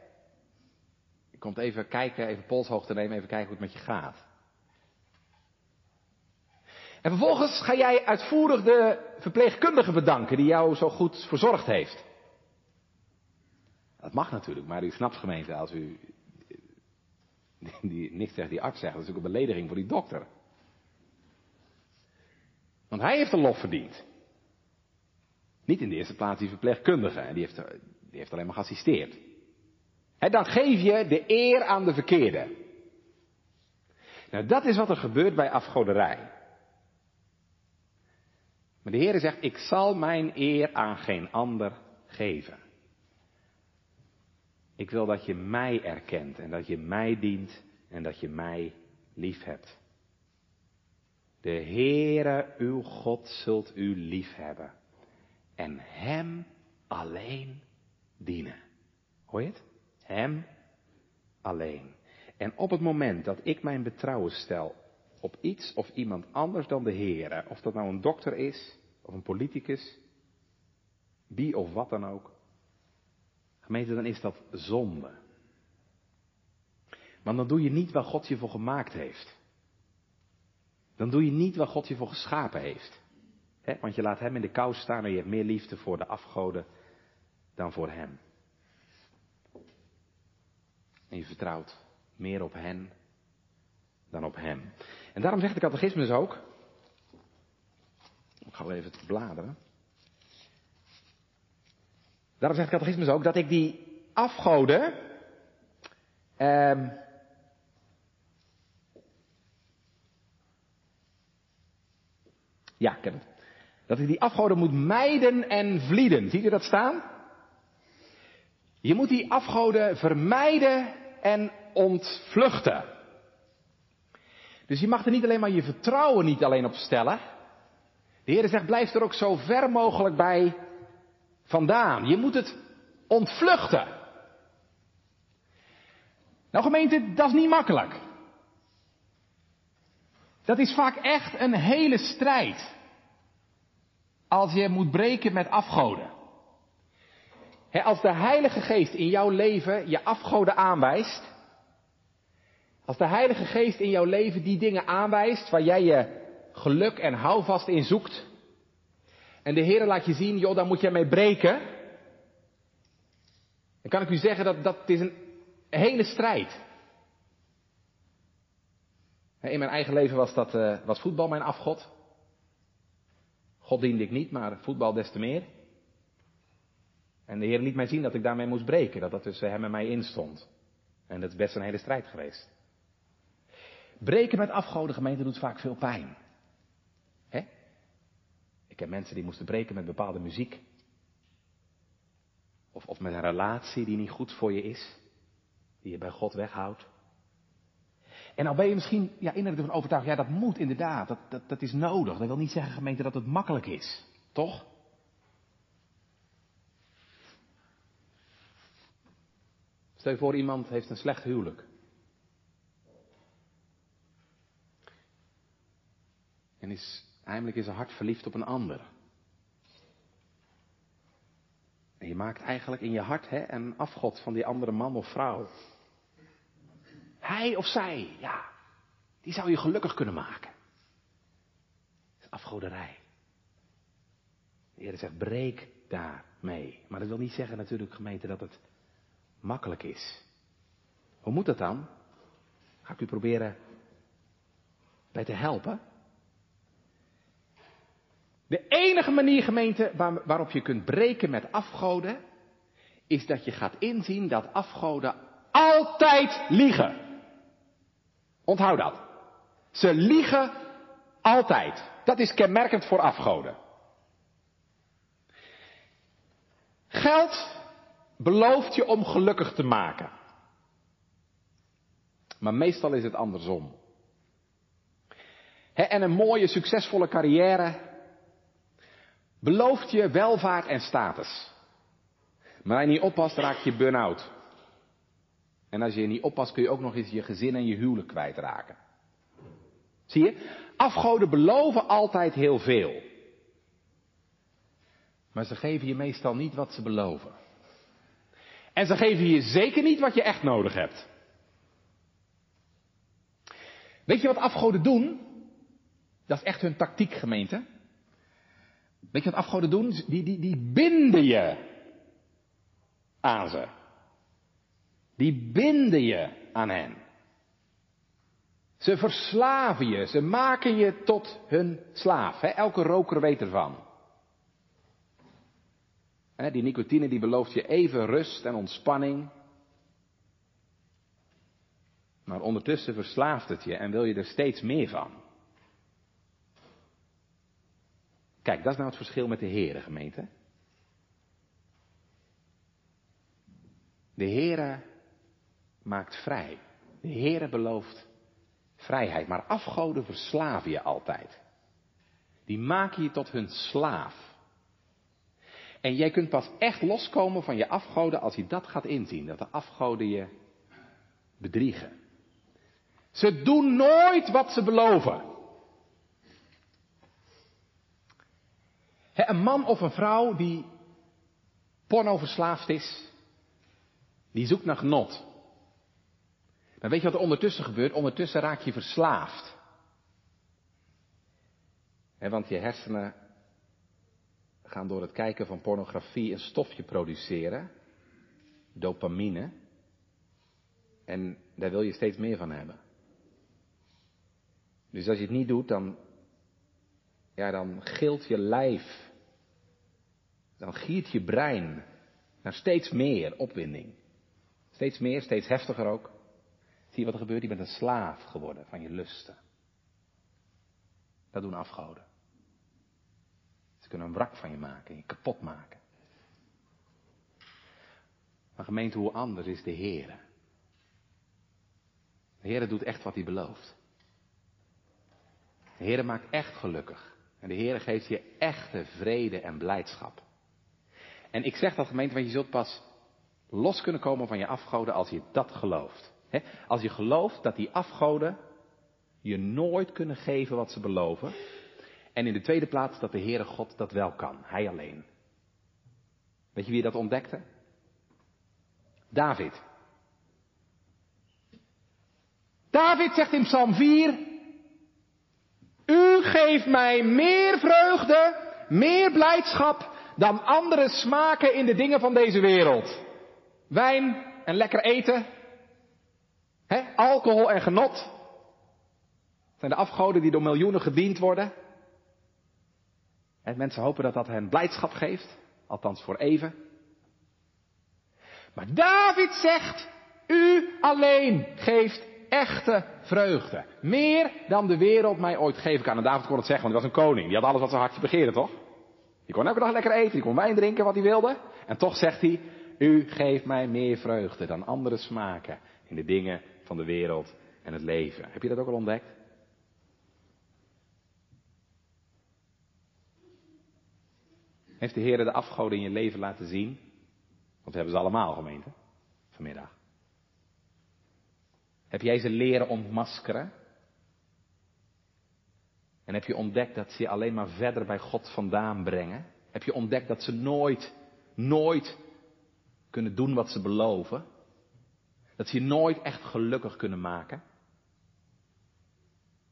Komt even kijken, even polshoogte nemen, even kijken hoe het met je gaat. En vervolgens ga jij uitvoerig de verpleegkundige bedanken die jou zo goed verzorgd heeft. Dat mag natuurlijk, maar u snapt gemeente als u die, niks tegen die arts zegt. Dat is ook een belediging voor die dokter. Want hij heeft een lof verdiend. Niet in de eerste plaats die verpleegkundige. En die heeft, die heeft alleen maar geassisteerd. Dan geef je de eer aan de verkeerde. Nou, dat is wat er gebeurt bij afgoderij. Maar de Heer zegt, ik zal mijn eer aan geen ander geven. Ik wil dat je mij erkent en dat je mij dient en dat je mij lief hebt. De Heere uw God zult u lief hebben en Hem alleen dienen. Hoor je het? Hem alleen. En op het moment dat ik mijn betrouwen stel op iets of iemand anders dan de Heere, of dat nou een dokter is, of een politicus, wie of wat dan ook, gemeente, dan is dat zonde. Maar dan doe je niet waar God je voor gemaakt heeft. Dan doe je niet waar God je voor geschapen heeft. want je laat Hem in de kou staan en je hebt meer liefde voor de afgoden dan voor Hem. En je vertrouwt meer op hen dan op Hem. En daarom zegt de catechismus ook, ik ga even bladeren. Daarom zegt de catechismus ook dat ik die afgoden, eh, ja, ik heb het. Dat ik die afgoden moet mijden en vlieden. Ziet u dat staan? Je moet die afgoden vermijden en ontvluchten. Dus je mag er niet alleen maar je vertrouwen niet alleen op stellen. De Heer zegt, blijf er ook zo ver mogelijk bij vandaan. Je moet het ontvluchten. Nou gemeente, dat is niet makkelijk. Dat is vaak echt een hele strijd. Als je moet breken met afgoden. Als de Heilige Geest in jouw leven je afgoden aanwijst. Als de Heilige Geest in jouw leven die dingen aanwijst waar jij je geluk en houvast in zoekt. En de Heer laat je zien, joh, daar moet jij mee breken. Dan kan ik u zeggen dat dat is een hele strijd. In mijn eigen leven was, dat, uh, was voetbal mijn afgod. God diende ik niet, maar voetbal des te meer. En de Heer liet mij zien dat ik daarmee moest breken, dat dat tussen hem en mij instond. En dat is best een hele strijd geweest. Breken met afgoden gemeente doet vaak veel pijn. Hè? Ik heb mensen die moesten breken met bepaalde muziek. Of, of met een relatie die niet goed voor je is. Die je bij God weghoudt. En al ben je misschien ja, innerlijk ervan overtuigd, ja dat moet inderdaad, dat, dat, dat is nodig. Dat wil niet zeggen gemeente dat het makkelijk is. Toch? Stel je voor iemand heeft een slecht huwelijk. En is heimelijk in zijn hart verliefd op een ander. En je maakt eigenlijk in je hart hè, een afgod van die andere man of vrouw. Hij of zij, ja, die zou je gelukkig kunnen maken. Is afgoderij. De Heer zegt, breek daarmee. Maar dat wil niet zeggen natuurlijk, gemeente, dat het makkelijk is. Hoe moet dat dan? Ga ik u proberen bij te helpen. De enige manier, gemeente, waarop je kunt breken met afgoden, is dat je gaat inzien dat afgoden altijd liegen. Onthoud dat. Ze liegen altijd. Dat is kenmerkend voor afgoden. Geld belooft je om gelukkig te maken. Maar meestal is het andersom. en een mooie, succesvolle carrière belooft je welvaart en status. Maar als je niet oppast, raak je burn-out. En als je niet oppast, kun je ook nog eens je gezin en je huwelijk kwijtraken. Zie je? Afgoden beloven altijd heel veel. Maar ze geven je meestal niet wat ze beloven. En ze geven je zeker niet wat je echt nodig hebt. Weet je wat afgoden doen? Dat is echt hun tactiek, gemeente. Weet je wat afgoden doen? Die, die, die binden je aan ze. Die binden je aan hen. Ze verslaven je, ze maken je tot hun slaaf. Elke roker weet ervan. Die nicotine die belooft je even rust en ontspanning. Maar ondertussen verslaaft het je en wil je er steeds meer van. Kijk, dat is nou het verschil met de Heere, gemeente. De Heere maakt vrij. De Heere belooft vrijheid. Maar afgoden verslaven je altijd. Die maken je tot hun slaaf. En jij kunt pas echt loskomen van je afgoden als je dat gaat inzien. Dat de afgoden je bedriegen. Ze doen nooit wat ze beloven. een man of een vrouw die porno verslaafd is, die zoekt naar genot. Maar weet je wat er ondertussen gebeurt? Ondertussen raak je verslaafd. want je hersenen gaan door het kijken van pornografie een stofje produceren, dopamine. En daar wil je steeds meer van hebben. Dus als je het niet doet, dan, ja, dan gilt je lijf. Dan giert je brein naar steeds meer opwinding. Steeds meer, steeds heftiger ook. Zie je wat er gebeurt? Je bent een slaaf geworden van je lusten. Dat doen afgoden kunnen een wrak van je maken, je kapot maken. Maar gemeente, hoe anders is de Heer? De Heer doet echt wat hij belooft. De Heer maakt echt gelukkig. En de Heer geeft je echte vrede en blijdschap. En ik zeg dat gemeente, want je zult pas los kunnen komen van je afgoden als je dat gelooft. Als je gelooft dat die afgoden je nooit kunnen geven wat ze beloven, en in de tweede plaats dat de Heere God dat wel kan, Hij alleen. Weet je wie dat ontdekte? David. David zegt in Psalm 4, U geeft mij meer vreugde, meer blijdschap dan andere smaken in de dingen van deze wereld. Wijn en lekker eten, hè, alcohol en genot. zijn de afgoden die door miljoenen gediend worden. En mensen hopen dat dat hen blijdschap geeft, althans voor even. Maar David zegt, u alleen geeft echte vreugde. Meer dan de wereld mij ooit geven kan. En David kon het zeggen, want hij was een koning. Die had alles wat zijn hartje begeerde, toch? Die kon elke dag lekker eten, die kon wijn drinken wat hij wilde. En toch zegt hij, u geeft mij meer vreugde dan andere smaken in de dingen van de wereld en het leven. Heb je dat ook al ontdekt? Heeft de Heer de afgoden in je leven laten zien? Want we hebben ze allemaal, gemeente, vanmiddag. Heb jij ze leren ontmaskeren? En heb je ontdekt dat ze je alleen maar verder bij God vandaan brengen? Heb je ontdekt dat ze nooit, nooit kunnen doen wat ze beloven? Dat ze je nooit echt gelukkig kunnen maken?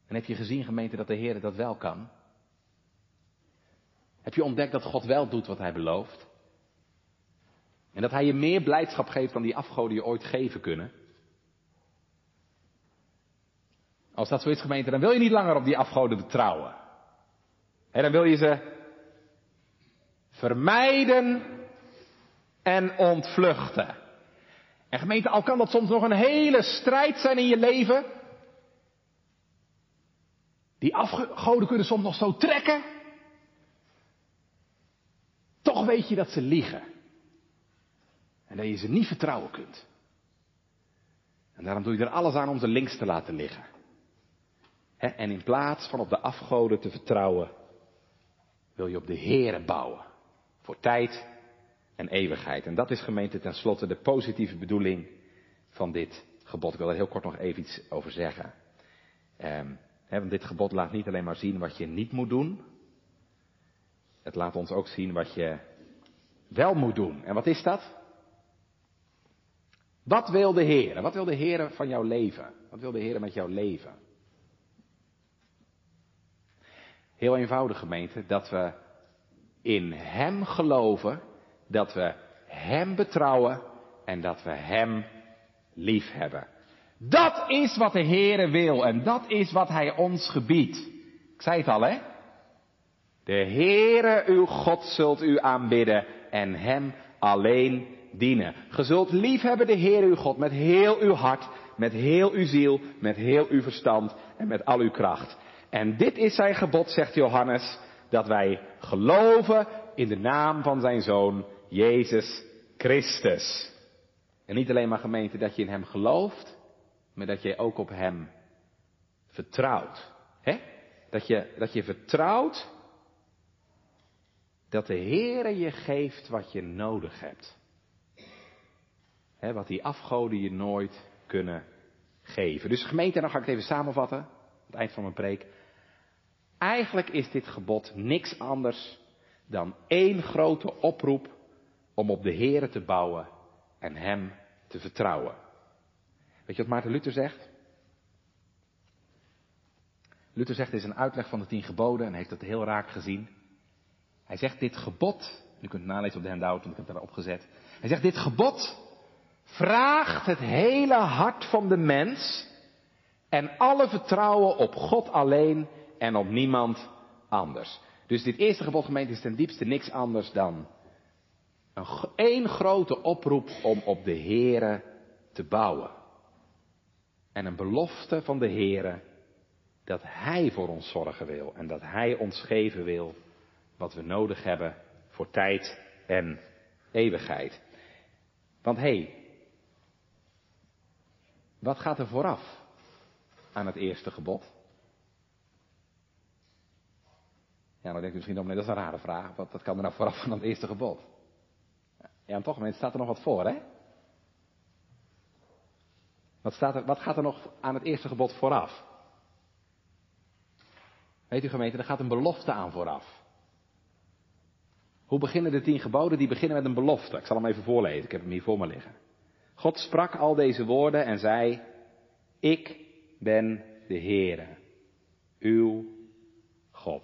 En heb je gezien, gemeente, dat de Heer dat wel kan? Heb je ontdekt dat God wel doet wat hij belooft? En dat hij je meer blijdschap geeft dan die afgoden je ooit geven kunnen? Als dat zo is gemeente, dan wil je niet langer op die afgoden betrouwen. En dan wil je ze vermijden en ontvluchten. En gemeente, al kan dat soms nog een hele strijd zijn in je leven. Die afgoden kunnen soms nog zo trekken. Toch weet je dat ze liegen. En dat je ze niet vertrouwen kunt. En daarom doe je er alles aan om ze links te laten liggen. en in plaats van op de afgoden te vertrouwen, wil je op de Here bouwen. Voor tijd en eeuwigheid. En dat is gemeente tenslotte de positieve bedoeling van dit gebod. Ik wil er heel kort nog even iets over zeggen. Um, want dit gebod laat niet alleen maar zien wat je niet moet doen. Het laat ons ook zien wat je wel moet doen. En wat is dat? Wat wil de Heer? Wat wil de Heer van jouw leven? Wat wil de Heer met jouw leven? Heel eenvoudig gemeente, dat we in Hem geloven, dat we Hem betrouwen en dat we Hem lief hebben. Dat is wat de Heere wil en dat is wat Hij ons gebiedt. Ik zei het al, hè? De Heere uw God zult u aanbidden en Hem alleen dienen. Ge zult liefhebben de Heer uw God met heel uw hart, met heel uw ziel, met heel uw verstand en met al uw kracht. En dit is zijn gebod, zegt Johannes, dat wij geloven in de naam van zijn Zoon, Jezus Christus. En niet alleen maar gemeente dat je in Hem gelooft, maar dat je ook op Hem vertrouwt. Hè? Dat, je, dat je vertrouwt dat de Heere je geeft wat je nodig hebt. Wat die afgoden je nooit kunnen geven. Dus gemeente, dan ga ik het even samenvatten, aan het eind van mijn preek. Eigenlijk is dit gebod niks anders dan één grote oproep om op de Heere te bouwen en Hem te vertrouwen. Weet je wat Maarten Luther zegt? Luther zegt, dit is een uitleg van de tien geboden en heeft dat heel raak gezien. Hij zegt, dit gebod, u kunt nalezen op de handout, want ik heb het daarop gezet. Hij zegt, dit gebod vraagt het hele hart van de mens en alle vertrouwen op God alleen en op niemand anders. Dus dit eerste gebod gemeente is ten diepste niks anders dan een één grote oproep om op de Here te bouwen. En een belofte van de Here dat Hij voor ons zorgen wil en dat Hij ons geven wil wat we nodig hebben voor tijd en eeuwigheid. Want hé, hey, wat gaat er vooraf aan het eerste gebod? Ja, dan denk je misschien, oh nee, dat is een rare vraag. Wat, wat kan er nou vooraf aan het eerste gebod? Ja, en toch, mensen, staat er nog wat voor, hè? Wat, staat er, wat gaat er nog aan het eerste gebod vooraf? Weet u gemeente, er gaat een belofte aan vooraf. Hoe beginnen de tien geboden? Die beginnen met een belofte. Ik zal hem even voorlezen, ik heb hem hier voor me liggen. God sprak al deze woorden en zei, ik ben de Heere, uw God.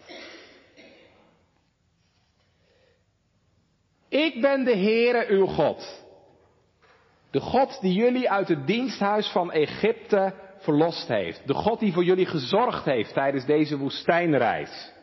Ik ben de Heere, uw God. De God die jullie uit het diensthuis van Egypte verlost heeft. De God die voor jullie gezorgd heeft tijdens deze woestijnreis.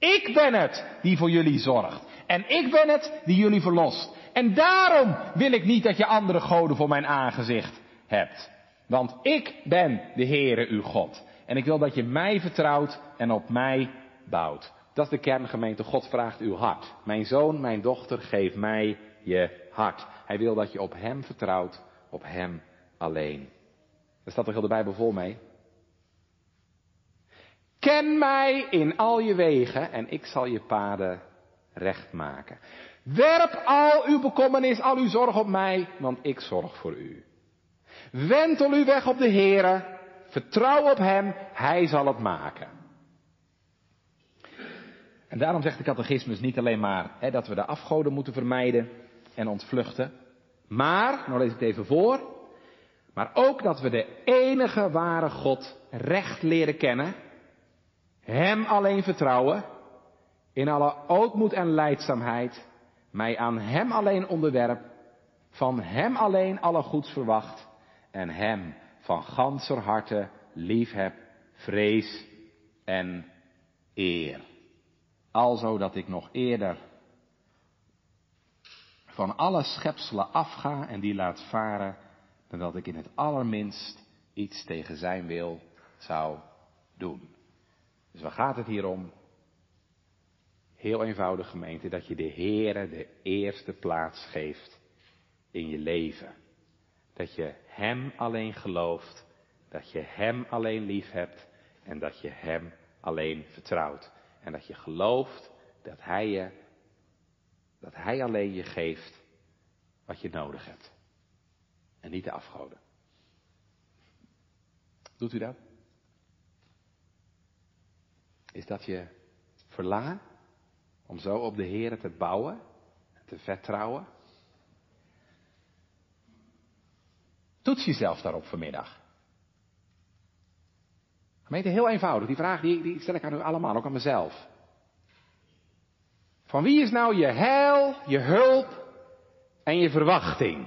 Ik ben het die voor jullie zorgt. En ik ben het die jullie verlost. En daarom wil ik niet dat je andere goden voor mijn aangezicht hebt. Want ik ben de Heere uw God. En ik wil dat je mij vertrouwt en op mij bouwt. Dat is de kerngemeente. God vraagt uw hart. Mijn zoon, mijn dochter, geef mij je hart. Hij wil dat je op hem vertrouwt, op hem alleen. Daar staat toch heel de Bijbel vol mee? Ken mij in al je wegen en ik zal je paden recht maken. Werp al uw bekommernis, al uw zorg op mij, want ik zorg voor u. Wentel u weg op de Heere, vertrouw op Hem, Hij zal het maken. En daarom zegt de catechismus niet alleen maar hè, dat we de afgoden moeten vermijden en ontvluchten, maar, nou lees ik het even voor, maar ook dat we de enige ware God recht leren kennen, Hem alleen vertrouwen, in alle ootmoed en leidzaamheid, mij aan Hem alleen onderwerp, van Hem alleen alle goeds verwacht en Hem van ganser harte liefheb, vrees en eer. Alzo dat ik nog eerder van alle schepselen afga en die laat varen, dan dat ik in het allerminst iets tegen zijn wil zou doen. Gaat het hier om? Heel eenvoudig gemeente, dat je de Heere de eerste plaats geeft in je leven. Dat je Hem alleen gelooft, dat je Hem alleen lief hebt en dat je Hem alleen vertrouwt. En dat je gelooft dat Hij je, dat Hij alleen je geeft wat je nodig hebt. En niet de afgoden. Doet u dat? Is dat je verlangen om zo op de Heer te bouwen en te vertrouwen? Toets jezelf daarop vanmiddag. Gemeente, heel eenvoudig. Die vraag die, die stel ik aan u allemaal, ook aan mezelf. Van wie is nou je heil, je hulp en je verwachting?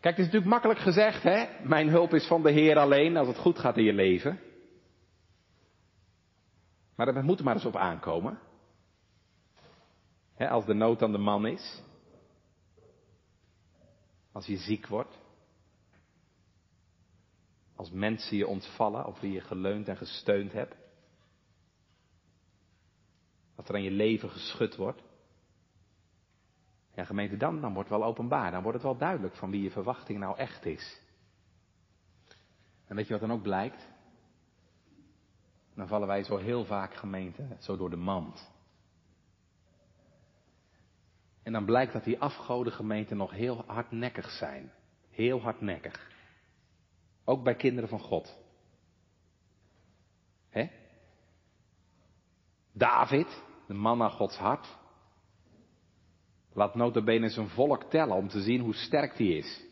Kijk, het is natuurlijk makkelijk gezegd, hè? Mijn hulp is van de Heer alleen als het goed gaat in je leven. Maar dat moet er maar eens op aankomen. Als de nood aan de man is. Als je ziek wordt. Als mensen je ontvallen op wie je geleund en gesteund hebt. Als er aan je leven geschud wordt. Ja, gemeente, dan, dan wordt het wel openbaar. Dan wordt het wel duidelijk van wie je verwachting nou echt is. En weet je wat dan ook blijkt? Dan vallen wij zo heel vaak gemeente zo door de mand. En dan blijkt dat die afgoden gemeenten nog heel hardnekkig zijn. Heel hardnekkig. Ook bij kinderen van God. Hè? David, de man naar Gods hart, laat notabene zijn volk tellen om te zien hoe sterk die is.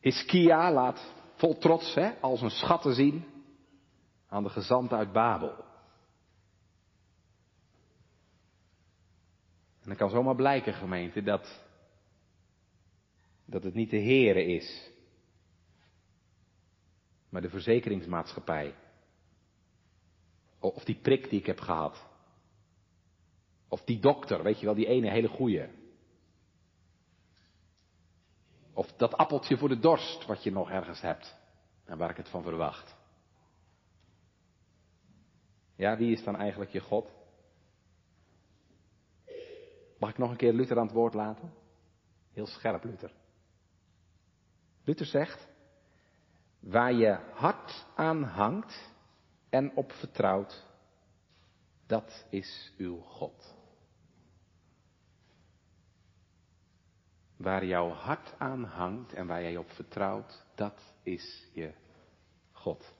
Hiskia laat vol trots hè, al zijn schatten zien aan de gezant uit Babel. En dan kan zomaar blijken, gemeente, dat, dat het niet de Heere is, maar de verzekeringsmaatschappij. Of die prik die ik heb gehad. Of die dokter, weet je wel, die ene hele goeie. Of dat appeltje voor de dorst wat je nog ergens hebt en waar ik het van verwacht. Ja, wie is dan eigenlijk je God? Mag ik nog een keer Luther aan het woord laten? Heel scherp, Luther. Luther zegt, waar je hart aan hangt en op vertrouwt, dat is uw God. Waar jouw hart aan hangt en waar jij op vertrouwt, dat is je God.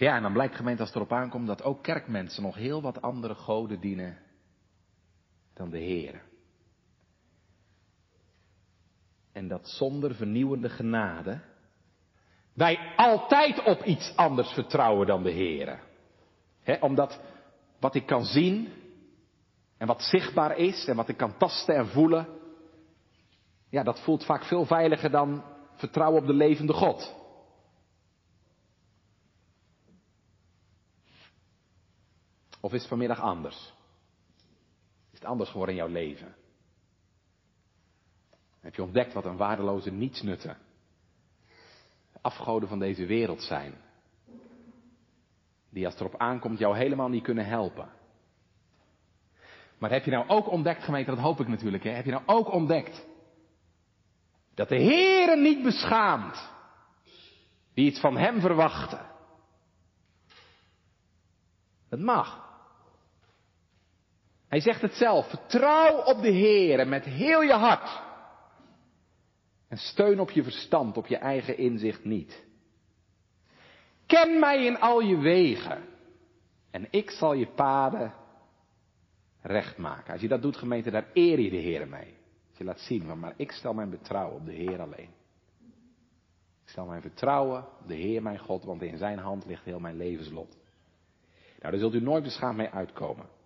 Ja, en dan blijkt gemeente als het erop aankomt dat ook kerkmensen nog heel wat andere goden dienen dan de Heer. En dat zonder vernieuwende genade wij altijd op iets anders vertrouwen dan de Heer. omdat wat ik kan zien en wat zichtbaar is en wat ik kan tasten en voelen, ja, dat voelt vaak veel veiliger dan vertrouwen op de levende God. Of is het vanmiddag anders? Is het anders geworden in jouw leven? Heb je ontdekt wat een waardeloze nietsnutten afgoden van deze wereld zijn? Die als het erop aankomt jou helemaal niet kunnen helpen. Maar heb je nou ook ontdekt, gemeente, dat hoop ik natuurlijk, hè? heb je nou ook ontdekt dat de Heere niet beschaamt wie iets van Hem verwachten? Het mag. Hij zegt het zelf, vertrouw op de Heer met heel je hart. En steun op je verstand, op je eigen inzicht niet. Ken mij in al je wegen en ik zal je paden recht maken. Als je dat doet, gemeente, daar eer je de Heer mee. Als je laat zien, maar ik stel mijn vertrouwen op de Heer alleen. Ik stel mijn vertrouwen op de Heer mijn God, want in zijn hand ligt heel mijn levenslot. Nou, daar zult u nooit beschaamd mee uitkomen.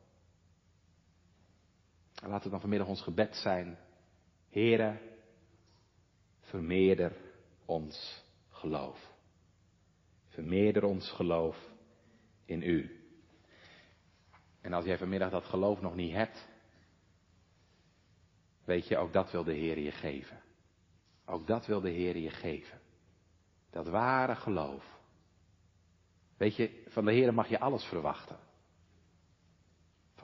Laat het dan vanmiddag ons gebed zijn. Here, vermeerder ons geloof. Vermeerder ons geloof in u. En als jij vanmiddag dat geloof nog niet hebt, weet je, ook dat wil de Heer je geven. Ook dat wil de Heer je geven. Dat ware geloof. Weet je, van de Heer mag je alles verwachten.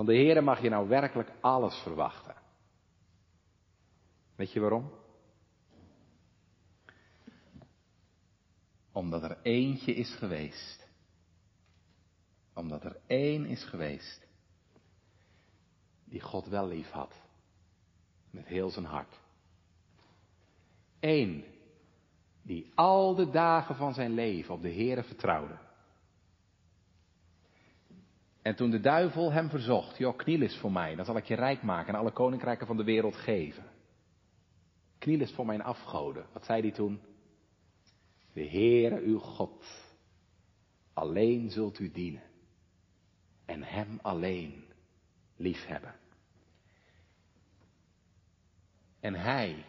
Van de Heer mag je nou werkelijk alles verwachten. Weet je waarom? Omdat er eentje is geweest. Omdat er één is geweest. Die God wel lief had. Met heel zijn hart. Eén die al de dagen van zijn leven op de Heere vertrouwde. En toen de duivel hem verzocht, joh, kniel eens voor mij, dan zal ik je rijk maken en alle koninkrijken van de wereld geven. Kniel eens voor mijn afgoden. Wat zei hij toen? De Heere uw God, alleen zult u dienen en Hem alleen liefhebben. En Hij,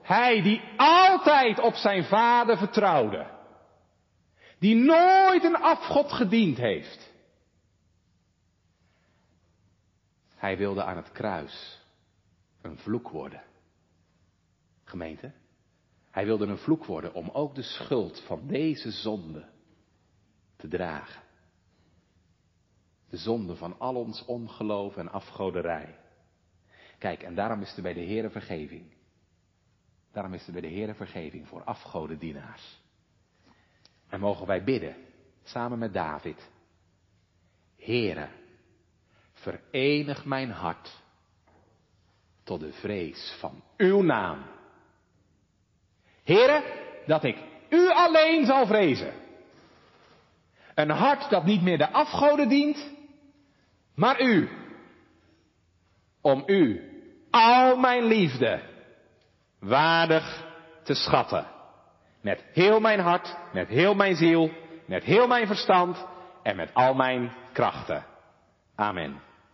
Hij die altijd op zijn Vader vertrouwde, die nooit een afgod gediend heeft. Hij wilde aan het kruis een vloek worden. Gemeente, hij wilde een vloek worden om ook de schuld van deze zonde te dragen. De zonde van al ons ongeloof en afgoderij. Kijk, en daarom is er bij de Heere vergeving. Daarom is er bij de Heere vergeving voor afgodendienaars. En mogen wij bidden, samen met David. Heere, verenig mijn hart tot de vrees van uw naam. Heren, dat ik u alleen zal vrezen. Een hart dat niet meer de afgoden dient, maar u. Om u al mijn liefde waardig te schatten. Met heel mijn hart, met heel mijn ziel, met heel mijn verstand en met al mijn krachten. Amen.